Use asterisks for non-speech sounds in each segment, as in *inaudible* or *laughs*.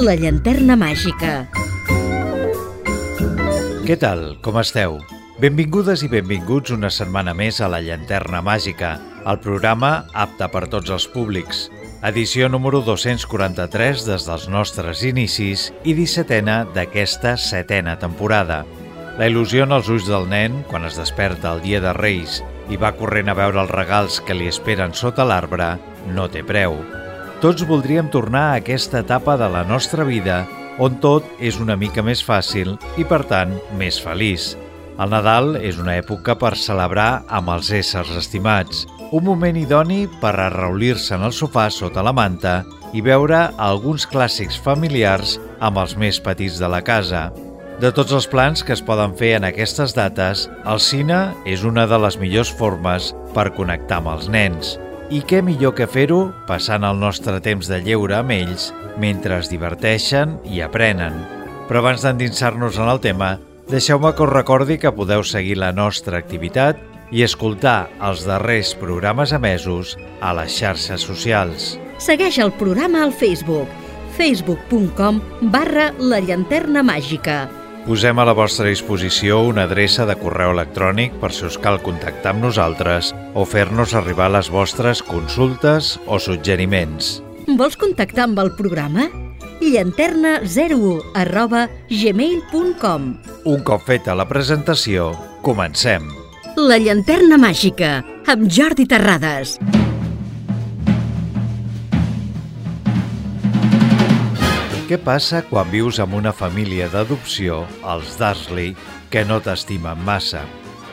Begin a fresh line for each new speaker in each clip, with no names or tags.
La llanterna màgica.
Què tal? Com esteu? Benvingudes i benvinguts una setmana més a La Llanterna Màgica, el programa apte per tots els públics. Edició número 243 des dels nostres inicis i 17a d'aquesta setena temporada. La il·lusió en els ulls del nen quan es desperta el dia de Reis i va corrent a veure els regals que li esperen sota l'arbre no té preu. Tots voldríem tornar a aquesta etapa de la nostra vida on tot és una mica més fàcil i, per tant, més feliç. El Nadal és una època per celebrar amb els éssers estimats, un moment idoni per arraulir-se en el sofà sota la manta i veure alguns clàssics familiars amb els més petits de la casa. De tots els plans que es poden fer en aquestes dates, el cine és una de les millors formes per connectar amb els nens. I què millor que fer-ho passant el nostre temps de lleure amb ells mentre es diverteixen i aprenen. Però abans d'endinsar-nos en el tema, deixeu-me que us recordi que podeu seguir la nostra activitat i escoltar els darrers programes emesos a les xarxes socials.
Segueix el programa al Facebook facebook.com barra la llanterna màgica.
Posem a la vostra disposició una adreça de correu electrònic per si us cal contactar amb nosaltres o fer-nos arribar les vostres consultes o suggeriments.
Vols contactar amb el programa? llanterna01 arroba gmail.com
Un cop feta la presentació, comencem.
La llanterna màgica, amb Jordi Terrades.
Què passa quan vius amb una família d'adopció, els Dursley, que no t'estimen massa?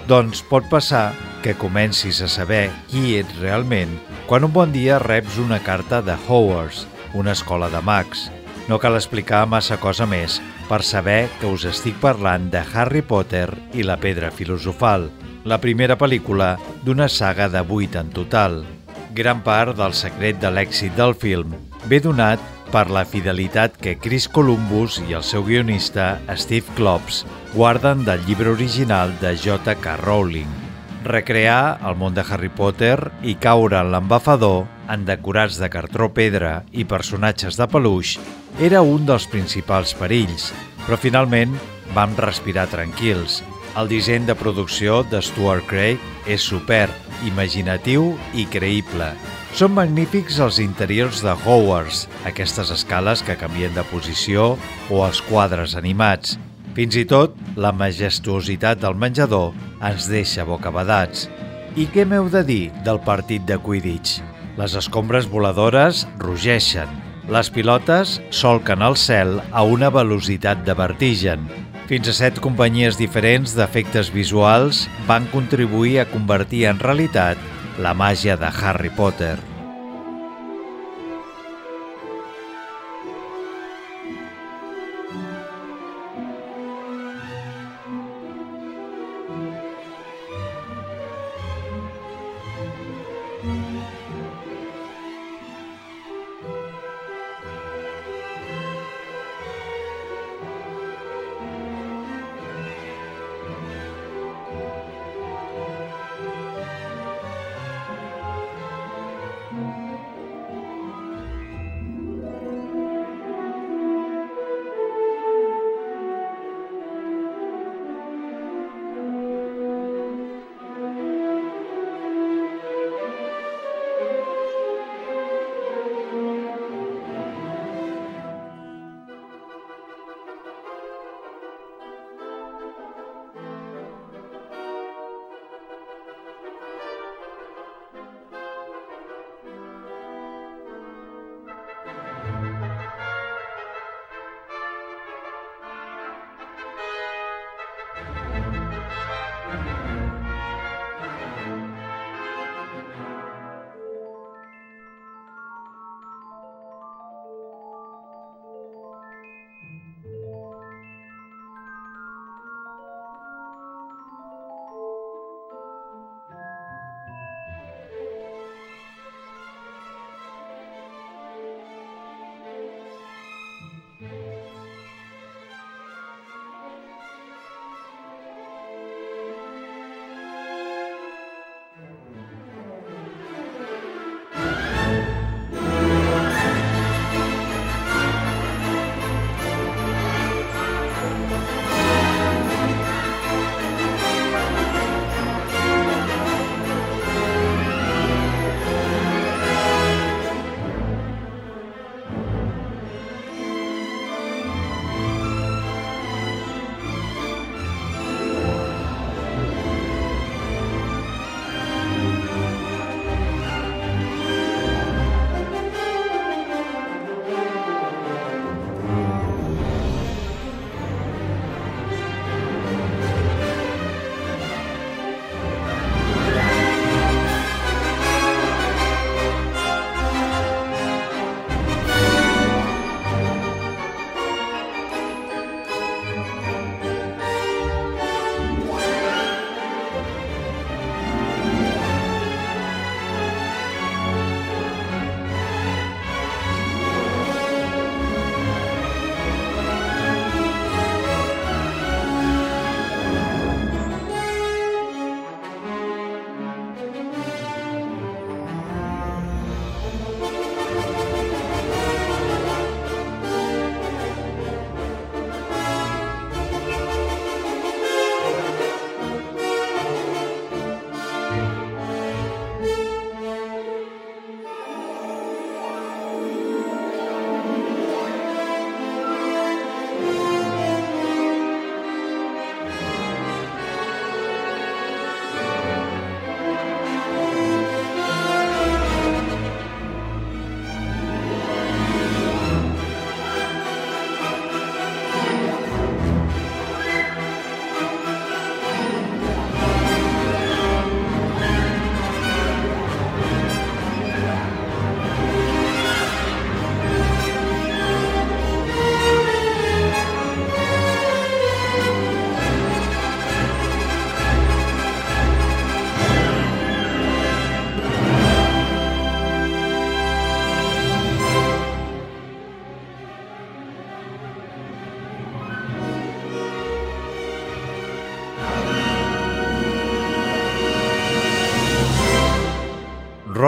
Doncs pot passar que comencis a saber qui ets realment quan un bon dia reps una carta de Hogwarts, una escola de mags. No cal explicar massa cosa més per saber que us estic parlant de Harry Potter i la pedra filosofal, la primera pel·lícula d'una saga de vuit en total. Gran part del secret de l'èxit del film ve donat per la fidelitat que Chris Columbus i el seu guionista Steve Klops guarden del llibre original de J.K. Rowling. Recrear el món de Harry Potter i caure en l'embafador en decorats de cartró pedra i personatges de peluix era un dels principals perills, però finalment vam respirar tranquils. El disseny de producció de Stuart Craig és superb, imaginatiu i creïble. Són magnífics els interiors de Hogwarts, aquestes escales que canvien de posició o els quadres animats. Fins i tot, la majestuositat del menjador ens deixa bocabadats. I què m'heu de dir del partit de Quidditch? Les escombres voladores rugeixen. Les pilotes solquen el cel a una velocitat de vertigen. Fins a set companyies diferents d'efectes visuals van contribuir a convertir en realitat la màgia de Harry Potter.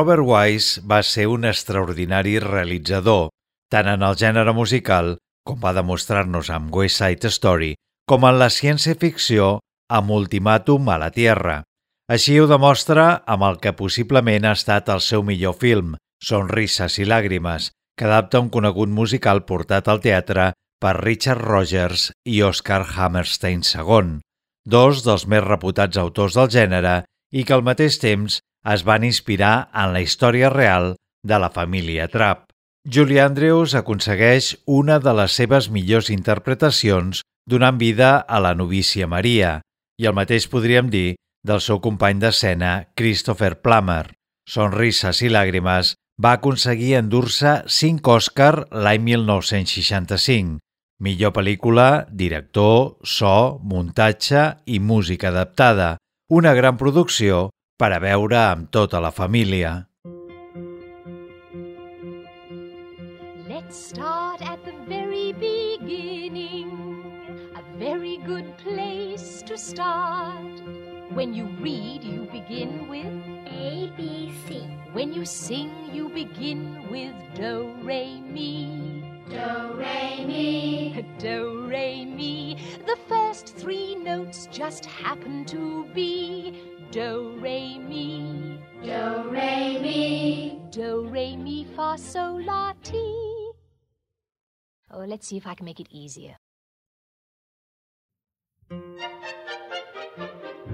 Robert Wise va ser un extraordinari realitzador, tant en el gènere musical, com va demostrar-nos amb West Side Story, com en la ciència-ficció amb Ultimàtum a la Tierra. Així ho demostra amb el que possiblement ha estat el seu millor film, Sonrises i làgrimes, que adapta un conegut musical portat al teatre per Richard Rogers i Oscar Hammerstein II, dos dels més reputats autors del gènere i que al mateix temps es van inspirar en la història real de la família Trapp. Julie Andrews aconsegueix una de les seves millors interpretacions donant vida a la novícia Maria, i el mateix podríem dir del seu company d'escena Christopher Plummer. Sonrises i làgrimes va aconseguir endur-se 5 Òscar l'any 1965, millor pel·lícula, director, so, muntatge i música adaptada, una gran producció per a veure amb tota la família.
Let's start at the very beginning. A very good place to start. When you read, you begin with
A, B, C.
When you sing, you begin with Do, Re, Mi.
Do, re, mi. *laughs*
Do, Re, Mi. The first three notes just happen to be Do, Re, Mi.
Do, re, mi.
Do, Re, Mi, Fa, Sol, La, Ti. Oh, let's see if I can make it easier.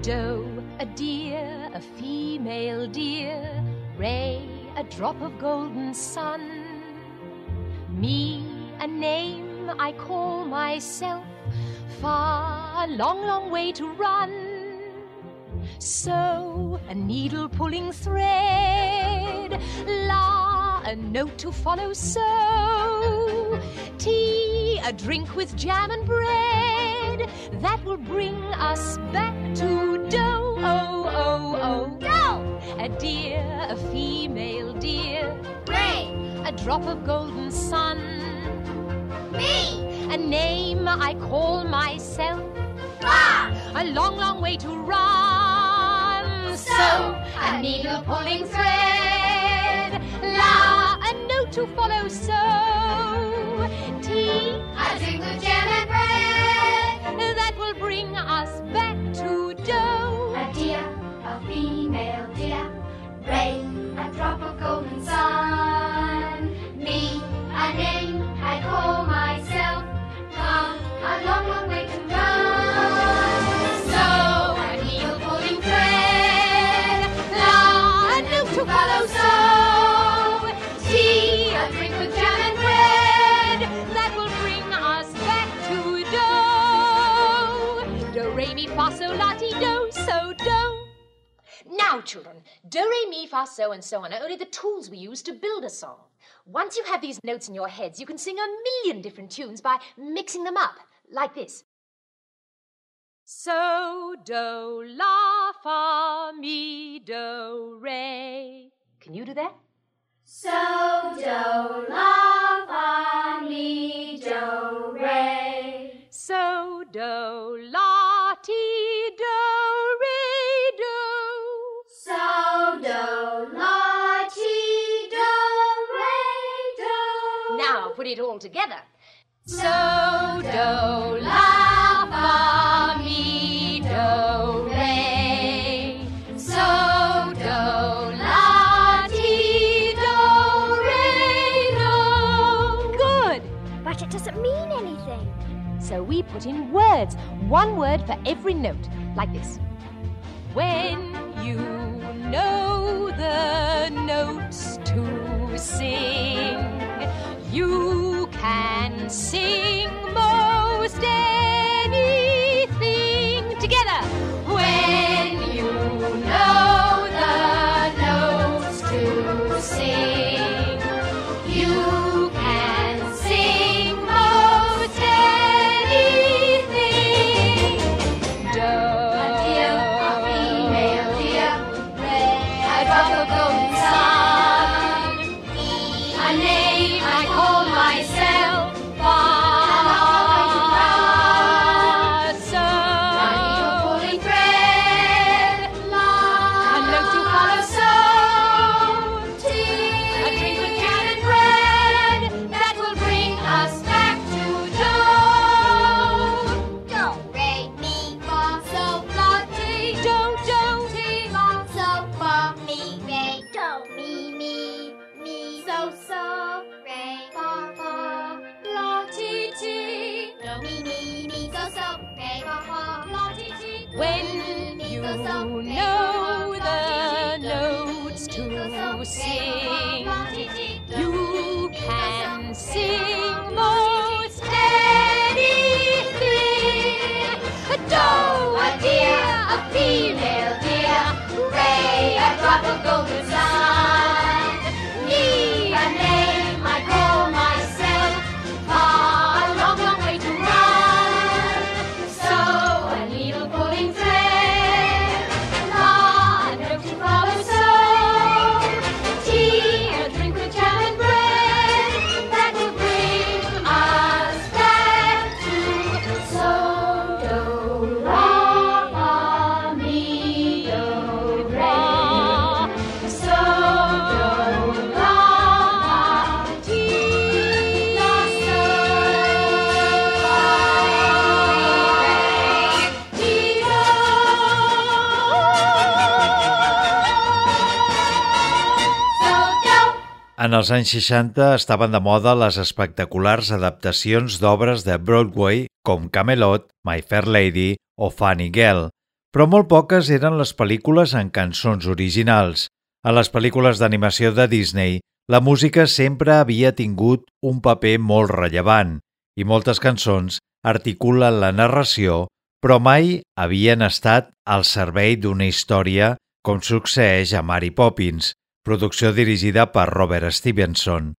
Do, a deer, a female deer. Ray, a drop of golden sun. Me, a name I call myself. Far, a long, long way to run. So, a needle pulling thread. La, a note to follow. So, tea, a drink with jam and bread. That will bring us back to dough. Oh, oh, oh,
Do,
a deer, a female deer,
re,
a drop of golden sun,
mi.
a name I call myself, a long, long way to run.
So, a needle pulling
thread, la, a note to follow. So, tea,
a with jam and bread.
that will bring us back to dough.
A deer, a female deer. Ray, a drop of
children, do, re, mi, fa, so, and so on are only the tools we use to build a song. Once you have these notes in your heads, you can sing a million different tunes by mixing them up, like this. So, do, la, fa, mi, do, re. Can you do that?
So, do, la, fa, mi, do, re.
So, do, la, ti, do,
la, ti, do, re, do.
Now put it all together.
So, do, la, fa, mi, do, re. So, do, la, ti, do, re, do.
Good.
But it doesn't mean anything.
So we put in words, one word for every note, like this. When you know the notes to sing, you can sing most anything
els anys 60 estaven de moda les espectaculars adaptacions d'obres de Broadway com Camelot, My Fair Lady o Funny Girl, però molt poques eren les pel·lícules en cançons originals. A les pel·lícules d'animació de Disney, la música sempre havia tingut un paper molt rellevant i moltes cançons articulen la narració, però mai havien estat al servei d'una història com succeeix a Mary Poppins, producció dirigida per Robert Stevenson.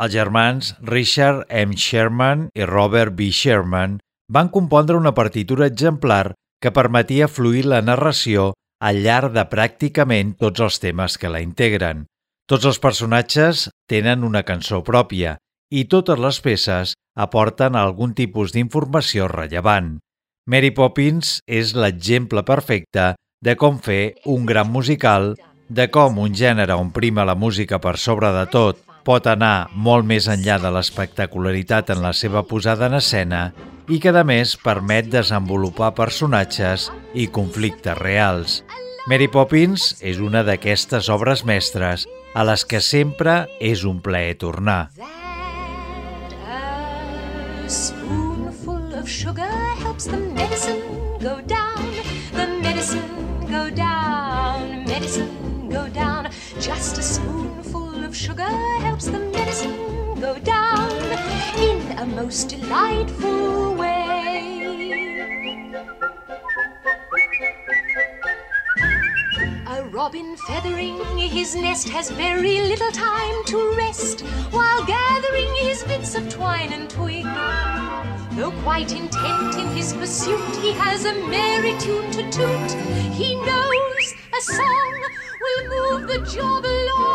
Els germans Richard M. Sherman i Robert B. Sherman van compondre una partitura exemplar que permetia fluir la narració al llarg de pràcticament tots els temes que la integren. Tots els personatges tenen una cançó pròpia i totes les peces aporten algun tipus d'informació rellevant. Mary Poppins és l'exemple perfecte de com fer un gran musical, de com un gènere on prima la música per sobre de tot pot anar molt més enllà de l'espectacularitat en la seva posada en escena i que, a més, permet desenvolupar personatges i conflictes reals. Mary Poppins és una d'aquestes obres mestres a les que sempre és un plaer tornar.
Sugar helps the medicine go down, the medicine go down, medicine go down. Just a spoonful of sugar helps the medicine go down in a most delightful way. A robin feathering his nest has very little time to rest while gathering his bits of twine and twig. Though quite intent in his pursuit, he has a merry tune to toot. He knows a song will move the job along.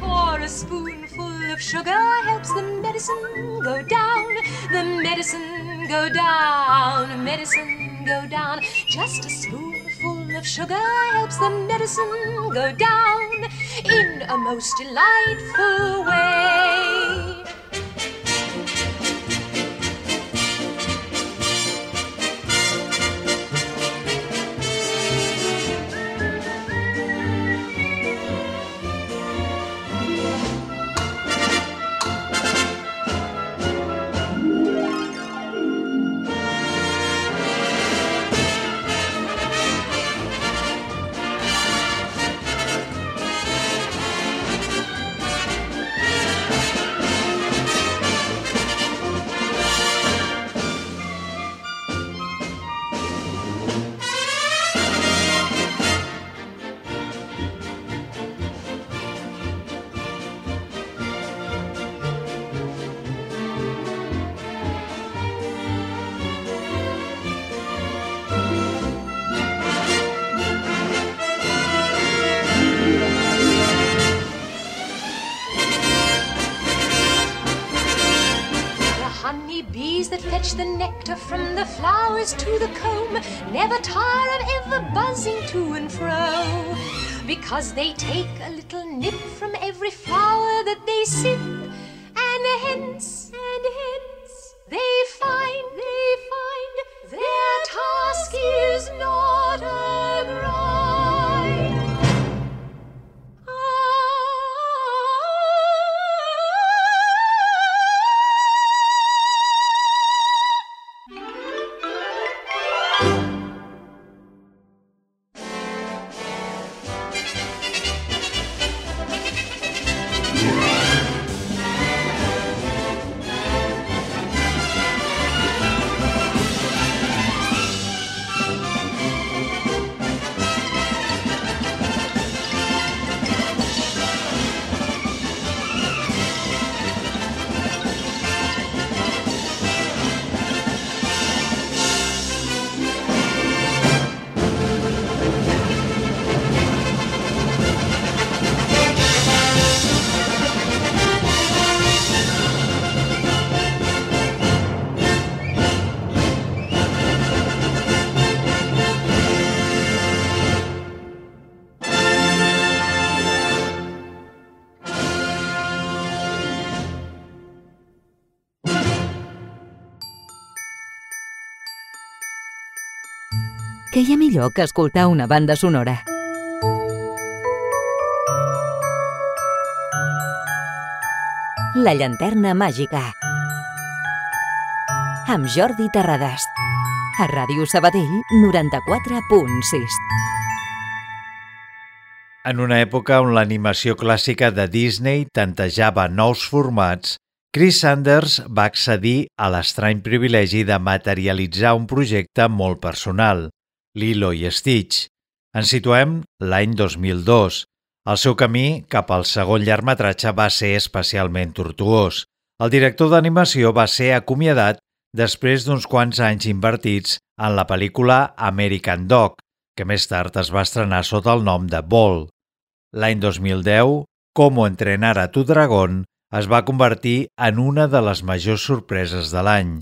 For a spoonful of sugar helps the medicine go down, the medicine go down, medicine go down. Just a spoonful of sugar helps the medicine go down in a most delightful way. To the comb never tire of ever buzzing to and fro. Because they take a little nip from every flower that they sip
què hi ha millor que escoltar una banda sonora? La llanterna màgica. Amb Jordi Terradas a Ràdio Sabadell 94.6
En una època on l'animació clàssica de Disney tantejava nous formats, Chris Sanders va accedir a l'estrany privilegi de materialitzar un projecte molt personal, Lilo i Stitch. Ens situem l'any 2002. El seu camí cap al segon llargmetratge va ser especialment tortuós. El director d'animació va ser acomiadat després d'uns quants anys invertits en la pel·lícula American Dog, que més tard es va estrenar sota el nom de Ball. L'any 2010, Como entrenar a tu dragón es va convertir en una de les majors sorpreses de l'any.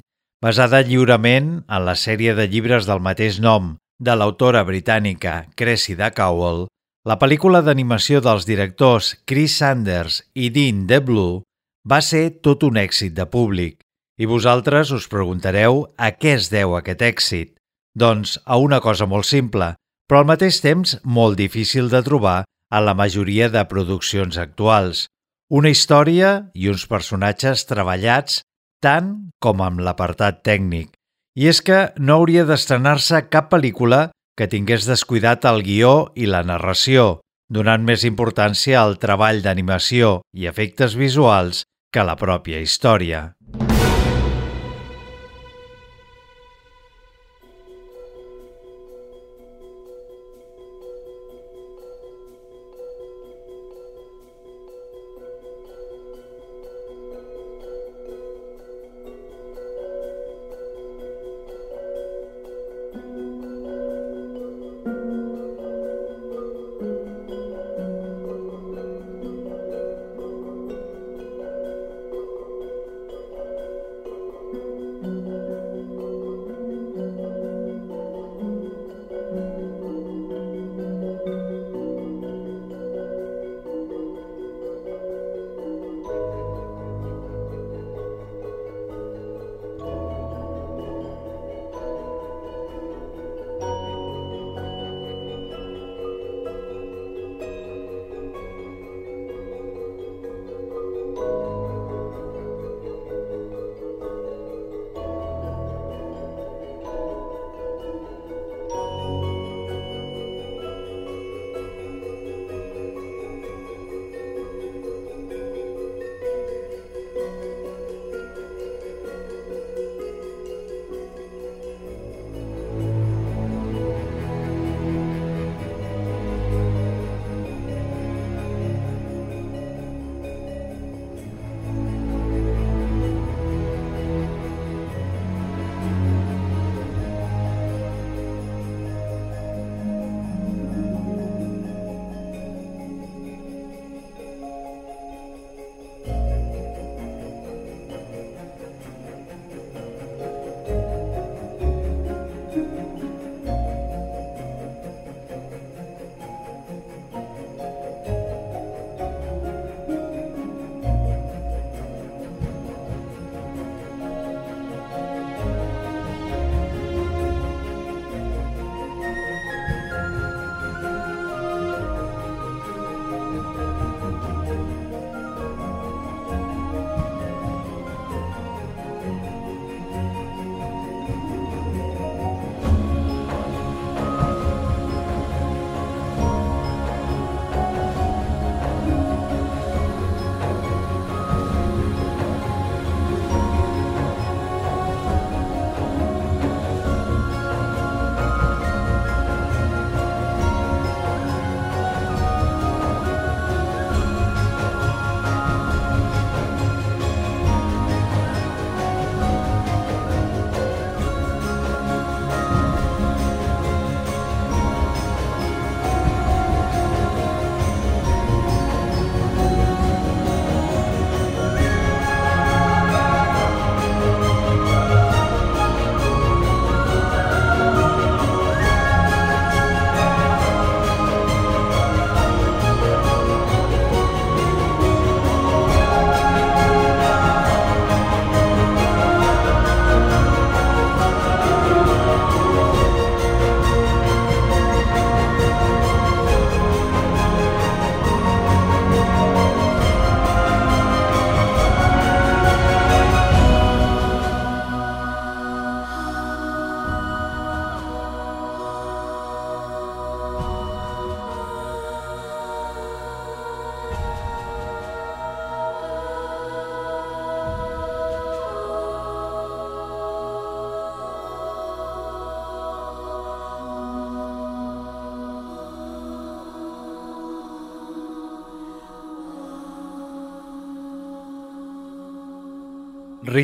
Basada lliurement en la sèrie de llibres del mateix nom de l'autora britànica Cressida Cowell, la pel·lícula d'animació dels directors Chris Sanders i Dean DeBlue va ser tot un èxit de públic. I vosaltres us preguntareu a què es deu aquest èxit. Doncs a una cosa molt simple, però al mateix temps molt difícil de trobar a la majoria de produccions actuals. Una història i uns personatges treballats tant com amb l'apartat tècnic. I és que no hauria d'estrenar-se cap pel·lícula que tingués descuidat el guió i la narració, donant més importància al treball d'animació i efectes visuals que a la pròpia història.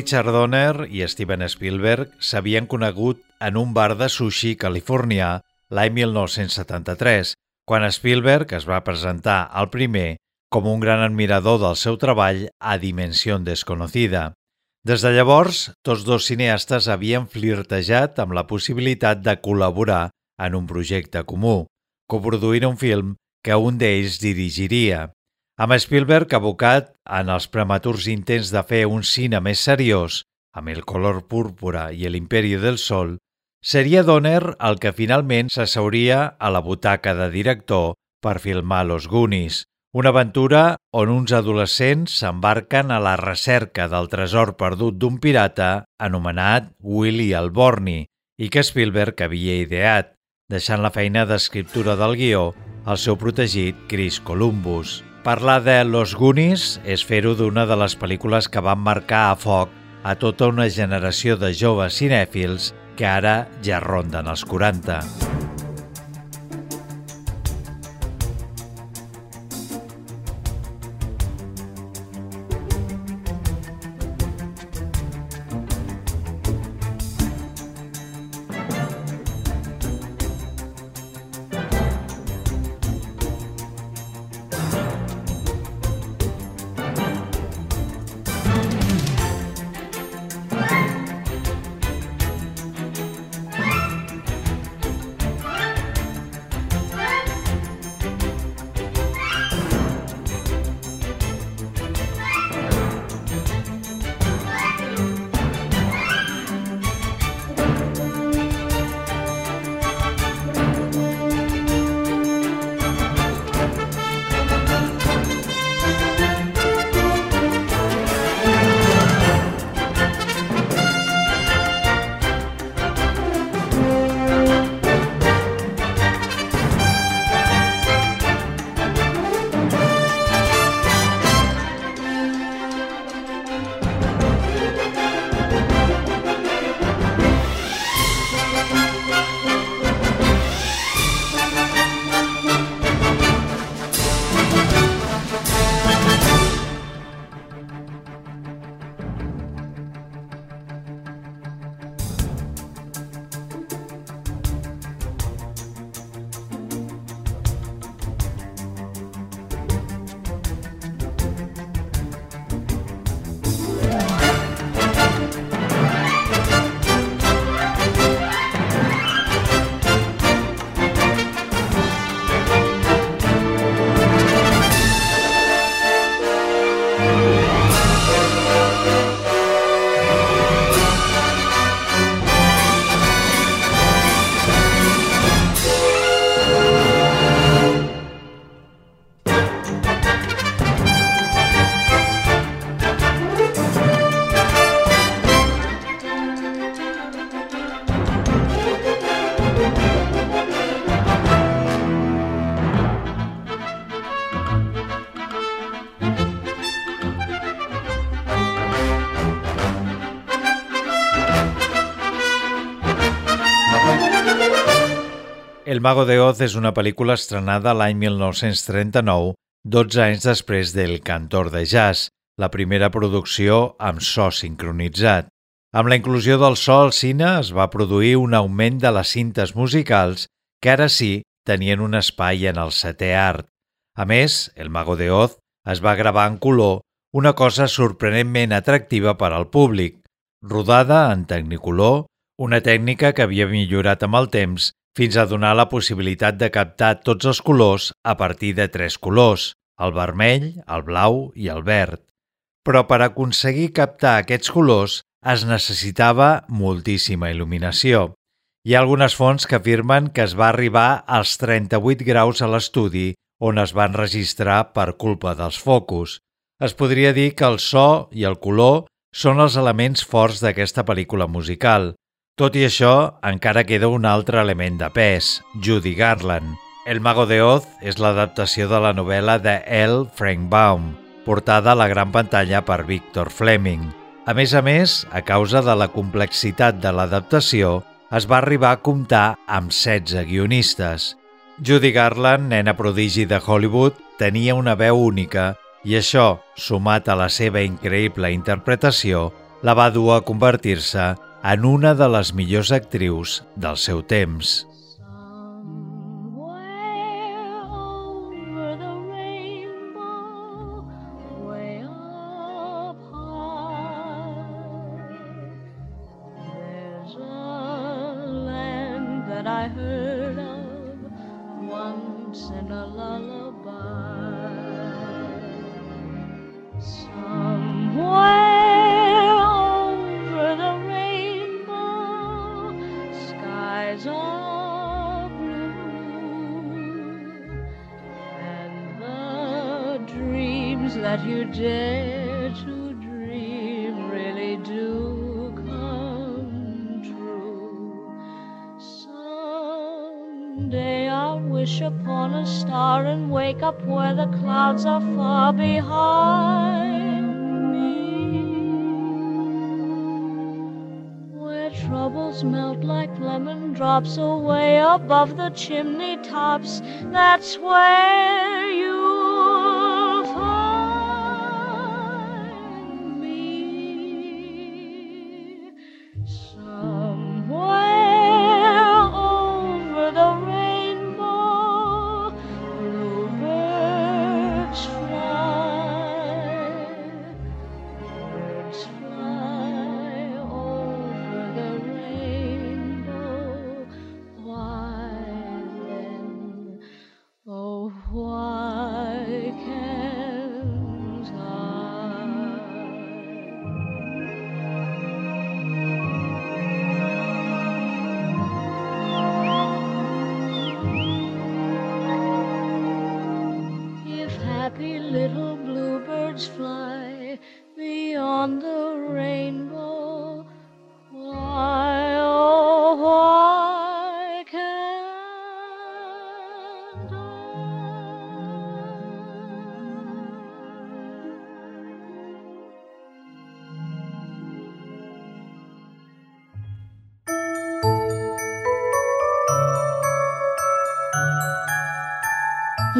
Richard Donner i Steven Spielberg s'havien conegut en un bar de sushi californià l'any 1973, quan Spielberg es va presentar al primer com un gran admirador del seu treball a Dimensió Desconocida. Des de llavors, tots dos cineastes havien flirtejat amb la possibilitat de col·laborar en un projecte comú, coproduint un film que un d'ells dirigiria. Amb Spielberg abocat en els prematurs intents de fer un cine més seriós, amb el color púrpura i l'imperi del sol, seria Donner el que finalment s'asseuria a la butaca de director per filmar Los Goonies, una aventura on uns adolescents s'embarquen a la recerca del tresor perdut d'un pirata anomenat Willy Alborni i que Spielberg havia ideat, deixant la feina d'escriptura del guió al seu protegit Chris Columbus. Parlar de Los Goonies és fer-ho d'una de les pel·lícules que van marcar a foc a tota una generació de joves cinèfils que ara ja ronden els 40. El Mago de Oz és una pel·lícula estrenada l'any 1939, 12 anys després del Cantor de Jazz, la primera producció amb so sincronitzat. Amb la inclusió del so al cine es va produir un augment de les cintes musicals que ara sí tenien un espai en el setè art. A més, El Mago de Oz es va gravar en color, una cosa sorprenentment atractiva per al públic. Rodada en tecnicolor, una tècnica que havia millorat amb el temps fins a donar la possibilitat de captar tots els colors a partir de tres colors, el vermell, el blau i el verd. Però per aconseguir captar aquests colors es necessitava moltíssima il·luminació. Hi ha algunes fonts que afirmen que es va arribar als 38 graus a l'estudi on es van registrar per culpa dels focus. Es podria dir que el so i el color són els elements forts d'aquesta pel·lícula musical, tot i això, encara queda un altre element de pes, Judy Garland. El Mago de Oz és l'adaptació de la novel·la de L. Frank Baum, portada a la gran pantalla per Victor Fleming. A més a més, a causa de la complexitat de l'adaptació, es va arribar a comptar amb 16 guionistes. Judy Garland, nena prodigi de Hollywood, tenia una veu única i això, sumat a la seva increïble interpretació, la va dur a convertir-se en una de les millors actrius del seu temps.
And wake up where the clouds are far behind me. Where troubles melt like lemon drops away above the chimney tops. That's where you'll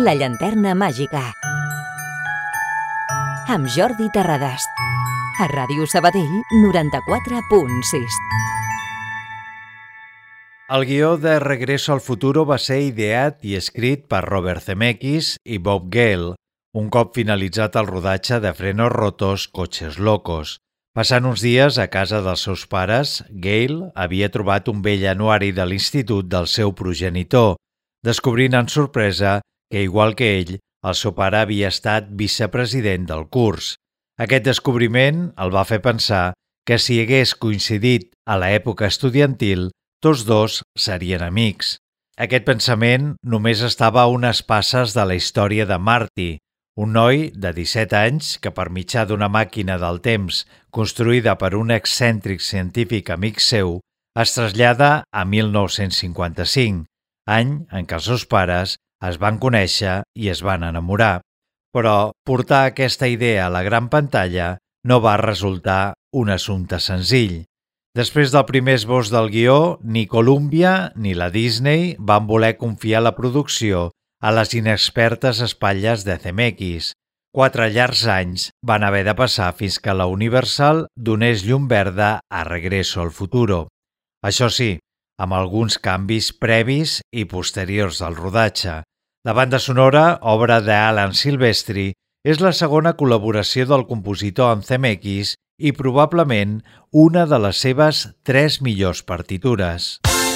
La llanterna màgica. Amb Jordi Terradas. A Ràdio Sabadell 94.6.
El guió de Regreso al futuro va ser ideat i escrit per Robert Zemeckis i Bob Gale, un cop finalitzat el rodatge de Frenos rotos, cotxes locos. Passant uns dies a casa dels seus pares, Gale havia trobat un vell anuari de l'institut del seu progenitor, descobrint amb sorpresa que, igual que ell, el seu pare havia estat vicepresident del curs. Aquest descobriment el va fer pensar que si hagués coincidit a l'època estudiantil, tots dos serien amics. Aquest pensament només estava a unes passes de la història de Marty, un noi de 17 anys que per mitjà d'una màquina del temps construïda per un excèntric científic amic seu es trasllada a 1955, any en què els seus pares es van conèixer i es van enamorar. Però portar aquesta idea a la gran pantalla no va resultar un assumpte senzill. Després del primer esbós del guió, ni Columbia ni la Disney van voler confiar la producció a les inexpertes espatlles de Zemeckis. Quatre llargs anys van haver de passar fins que la Universal donés llum verda a Regreso al futuro. Això sí, amb alguns canvis previs i posteriors del rodatge. La banda sonora, obra d'Alan Silvestri, és la segona col·laboració del compositor amb Zemeckis i probablement una de les seves tres millors partitures.
power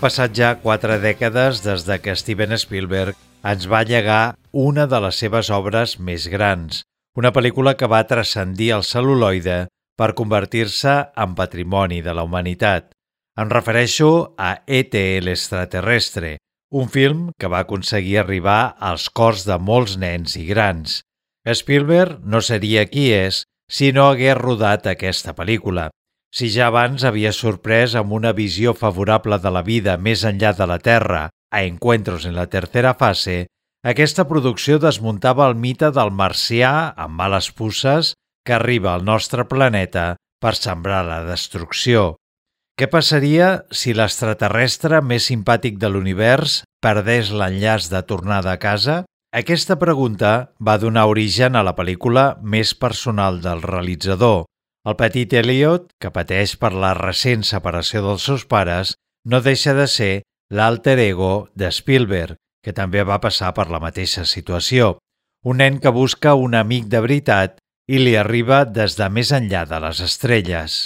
Passat ja quatre dècades des de que Steven Spielberg ens va llegar una de les seves obres més grans, una pel·lícula que va transcendir el celuloide per convertir-se en patrimoni de la humanitat. Em refereixo a E.T. l'extraterrestre, un film que va aconseguir arribar als cors de molts nens i grans. Spielberg no seria qui és si no hagués rodat aquesta pel·lícula. Si ja abans havia sorprès amb una visió favorable de la vida més enllà de la Terra a Encuentros en la tercera fase, aquesta producció desmuntava el mite del marcià amb males pusses que arriba al nostre planeta per sembrar la destrucció. Què passaria si l'extraterrestre més simpàtic de l'univers perdés l'enllaç de tornada a casa? Aquesta pregunta va donar origen a la pel·lícula més personal del realitzador. El petit Elliot, que pateix per la recent separació dels seus pares, no deixa de ser l'alter ego de Spielberg, que també va passar per la mateixa situació. Un nen que busca un amic de veritat i li arriba des de més enllà de les estrelles.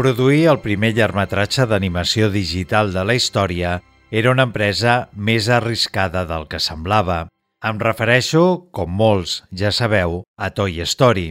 Produir el primer llargmetratge d'animació digital de la història era una empresa més arriscada del que semblava. Em refereixo, com molts ja sabeu, a Toy Story.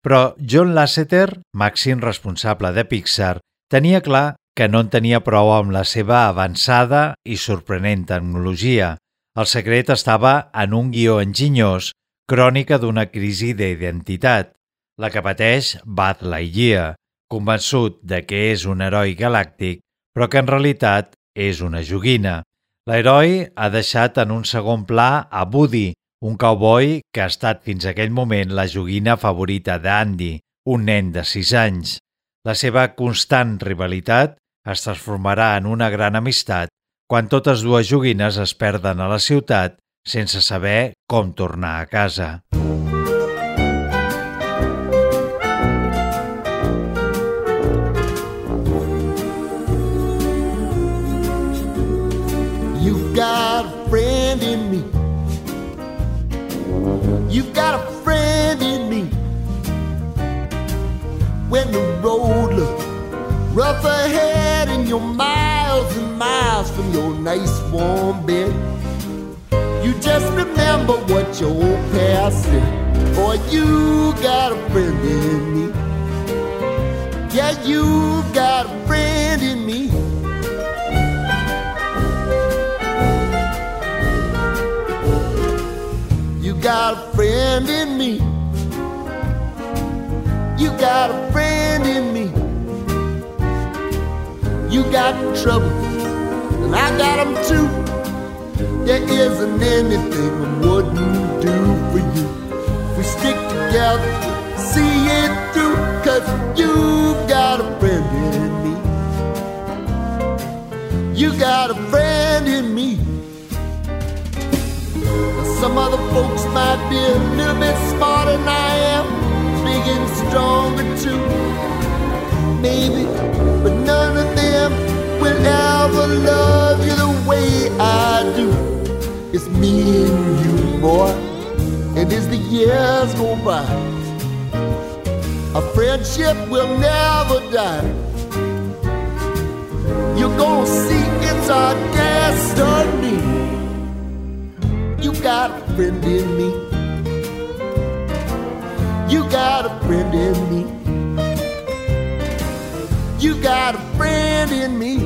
Però John Lasseter, màxim responsable de Pixar, tenia clar que no en tenia prou amb la seva avançada i sorprenent tecnologia. El secret estava en un guió enginyós, crònica d'una crisi d'identitat, la que pateix Buzz Lightyear, convençut de que és un heroi galàctic, però que en realitat és una joguina. L'heroi ha deixat en un segon pla a Woody, un cowboy que ha estat fins aquell moment la joguina favorita d'Andy, un nen de 6 anys. La seva constant rivalitat es transformarà en una gran amistat quan totes dues joguines es perden a la ciutat sense saber com tornar a casa.
You've You've got a friend in me. When the road looks rough ahead and you're miles and miles from your nice warm bed, you just remember what your old past said. Boy, you got a friend in me. Yeah, you got a friend in me. Got a friend in me. You got a friend in me. You got trouble, and I got them too. There isn't anything I wouldn't do for you. We stick together, see it through, cause you got a friend in me. You got a friend in me. Some other folks might be a little bit smarter than I am, big and stronger too. Maybe, but none of them will ever love you the way I do. It's me and you, boy, and as the years go by, our friendship will never die. You're gonna see it's our destiny. Got a friend in me. You got a friend in me. You got a friend in me.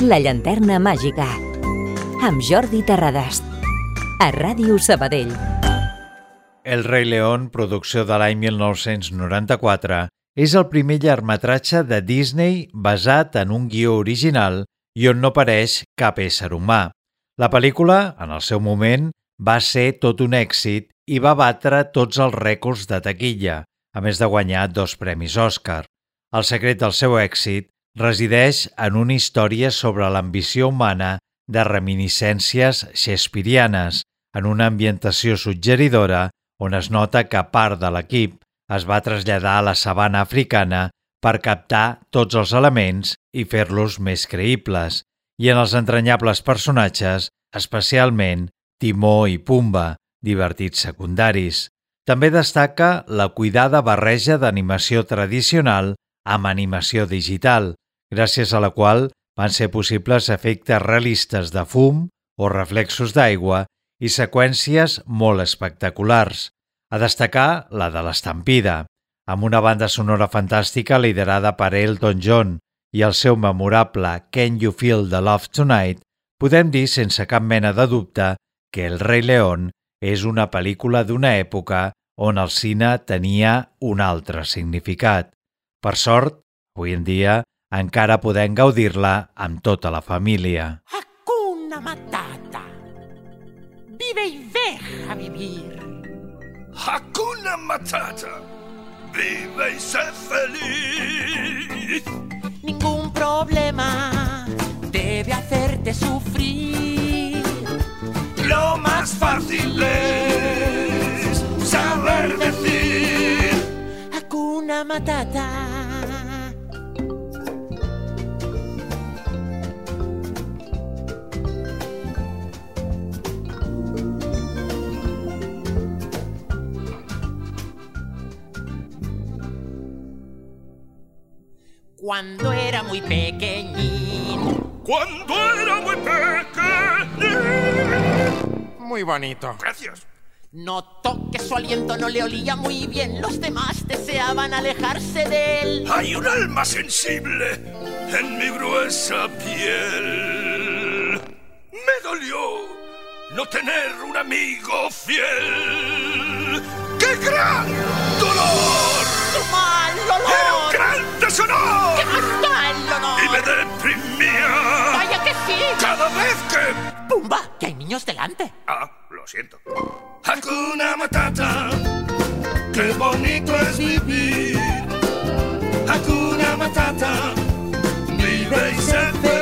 La llanterna màgica amb Jordi Terradast a Ràdio Sabadell.
El rei León, producció de l'any 1994, és el primer llargmetratge de Disney basat en un guió original i on no apareix cap ésser humà. La pel·lícula, en el seu moment, va ser tot un èxit i va batre tots els rècords de taquilla, a més de guanyar dos premis Òscar. El secret del seu èxit resideix en una història sobre l'ambició humana de reminiscències shakespearianes, en una ambientació suggeridora on es nota que part de l'equip es va traslladar a la sabana africana per captar tots els elements i fer-los més creïbles, i en els entranyables personatges, especialment Timó i Pumba, divertits secundaris. També destaca la cuidada barreja d'animació tradicional amb animació digital, gràcies a la qual van ser possibles efectes realistes de fum o reflexos d'aigua i seqüències molt espectaculars. A destacar la de l'estampida, amb una banda sonora fantàstica liderada per Elton John i el seu memorable Can You Feel the Love Tonight, podem dir sense cap mena de dubte que El rei León és una pel·lícula d'una època on el cine tenia un altre significat. Per sort, avui en dia encara podem gaudir-la amb tota la família.
Hakuna Matata. Vive y deja vivir.
Hakuna Matata. Vive y sé feliz.
Ningún problema debe hacerte sufrir.
Lo más fácil es saber decir.
Hakuna Matata. Cuando era muy pequeñín.
Cuando era muy pequeño.
Muy bonito.
Gracias.
Notó que su aliento no le olía muy bien. Los demás deseaban alejarse de él.
Hay un alma sensible en mi gruesa piel. Me dolió no tener un amigo fiel. ¡Qué gran
delante.
Ah, lo siento. Hakuna Matata, qué bonito es vivir. Hakuna Matata, vive y sé.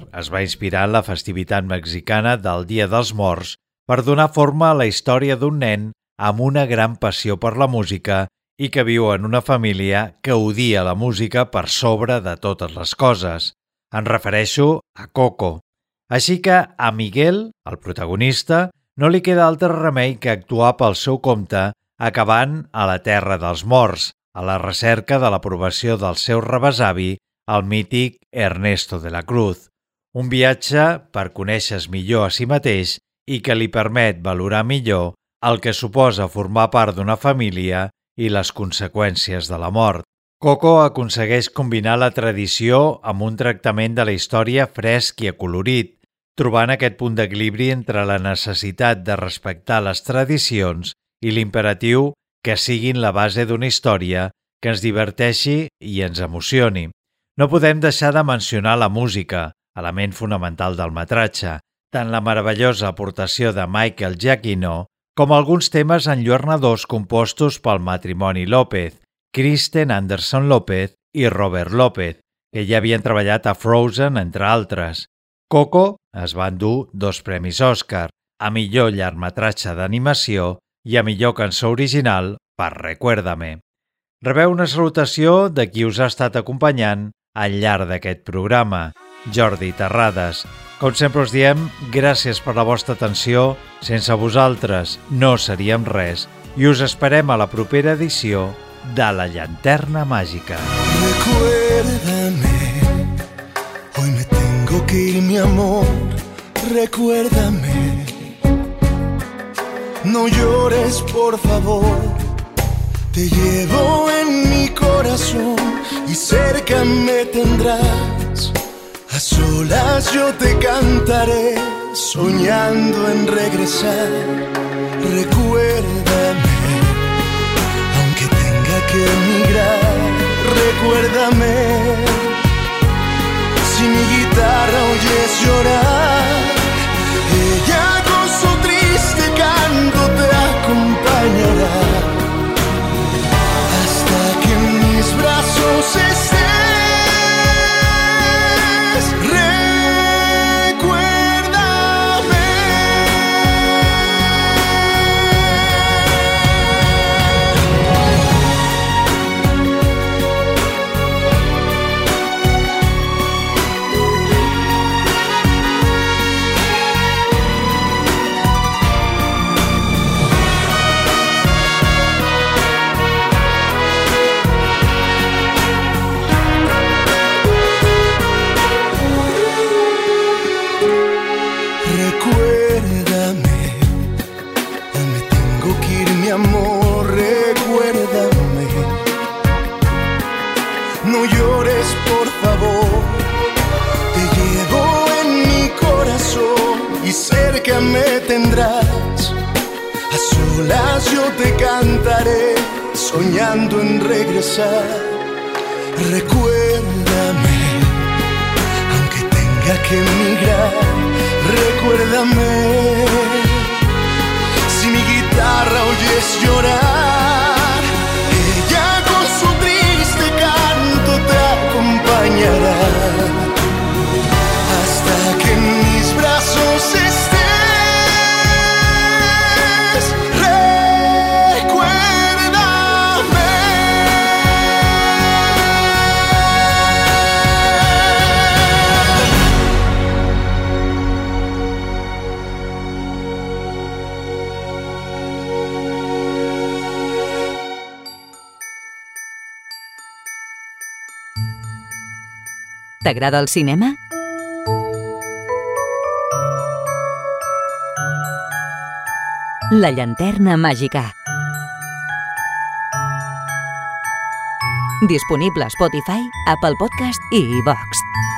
es
va inspirar en la festivitat mexicana del Dia dels Morts per donar forma a la història d'un nen amb una gran passió per la música i que viu en una família que odia la música per sobre de totes les coses. En refereixo a Coco. Així que a Miguel, el protagonista, no li queda altre remei que actuar pel seu compte acabant a la Terra dels Morts, a la recerca de l'aprovació del seu rebesavi, el mític Ernesto de la Cruz. Un viatge per conèixer millor a si mateix i que li permet valorar millor el que suposa formar part d'una família i les conseqüències de la mort. Coco aconsegueix combinar la tradició amb un tractament de la història fresc i acolorit, trobant aquest punt d'equilibri entre la necessitat de respectar les tradicions i l'imperatiu que siguin la base d'una història que ens diverteixi i ens emocioni. No podem deixar de mencionar la música, element fonamental del metratge, tant la meravellosa aportació de Michael Giacchino com alguns temes enlluernadors compostos pel matrimoni López, Kristen Anderson López i Robert López, que ja havien treballat a Frozen, entre altres. Coco es va endur dos premis Òscar, a millor llargmetratge d'animació i a millor cançó original per Recuérdame. Rebeu una salutació de qui us ha estat acompanyant al llarg d'aquest programa, Jordi Terrades. Com sempre us diem, gràcies per la vostra atenció. Sense vosaltres no seríem res i us esperem a la propera edició de La Llanterna Màgica.
Recuérdame, hoy me tengo que ir, mi amor. Recuérdame, no llores, por favor. Te llevo en mi corazón y cerca me tendrás. A solas yo te cantaré, soñando en regresar. Recuérdame, aunque tenga que emigrar, recuérdame. Si mi guitarra oyes llorar, ella con su triste canto te acompañará. sou sincero.
t'agrada el cinema? La llanterna màgica. Disponible a Spotify, Apple Podcast i iVox. E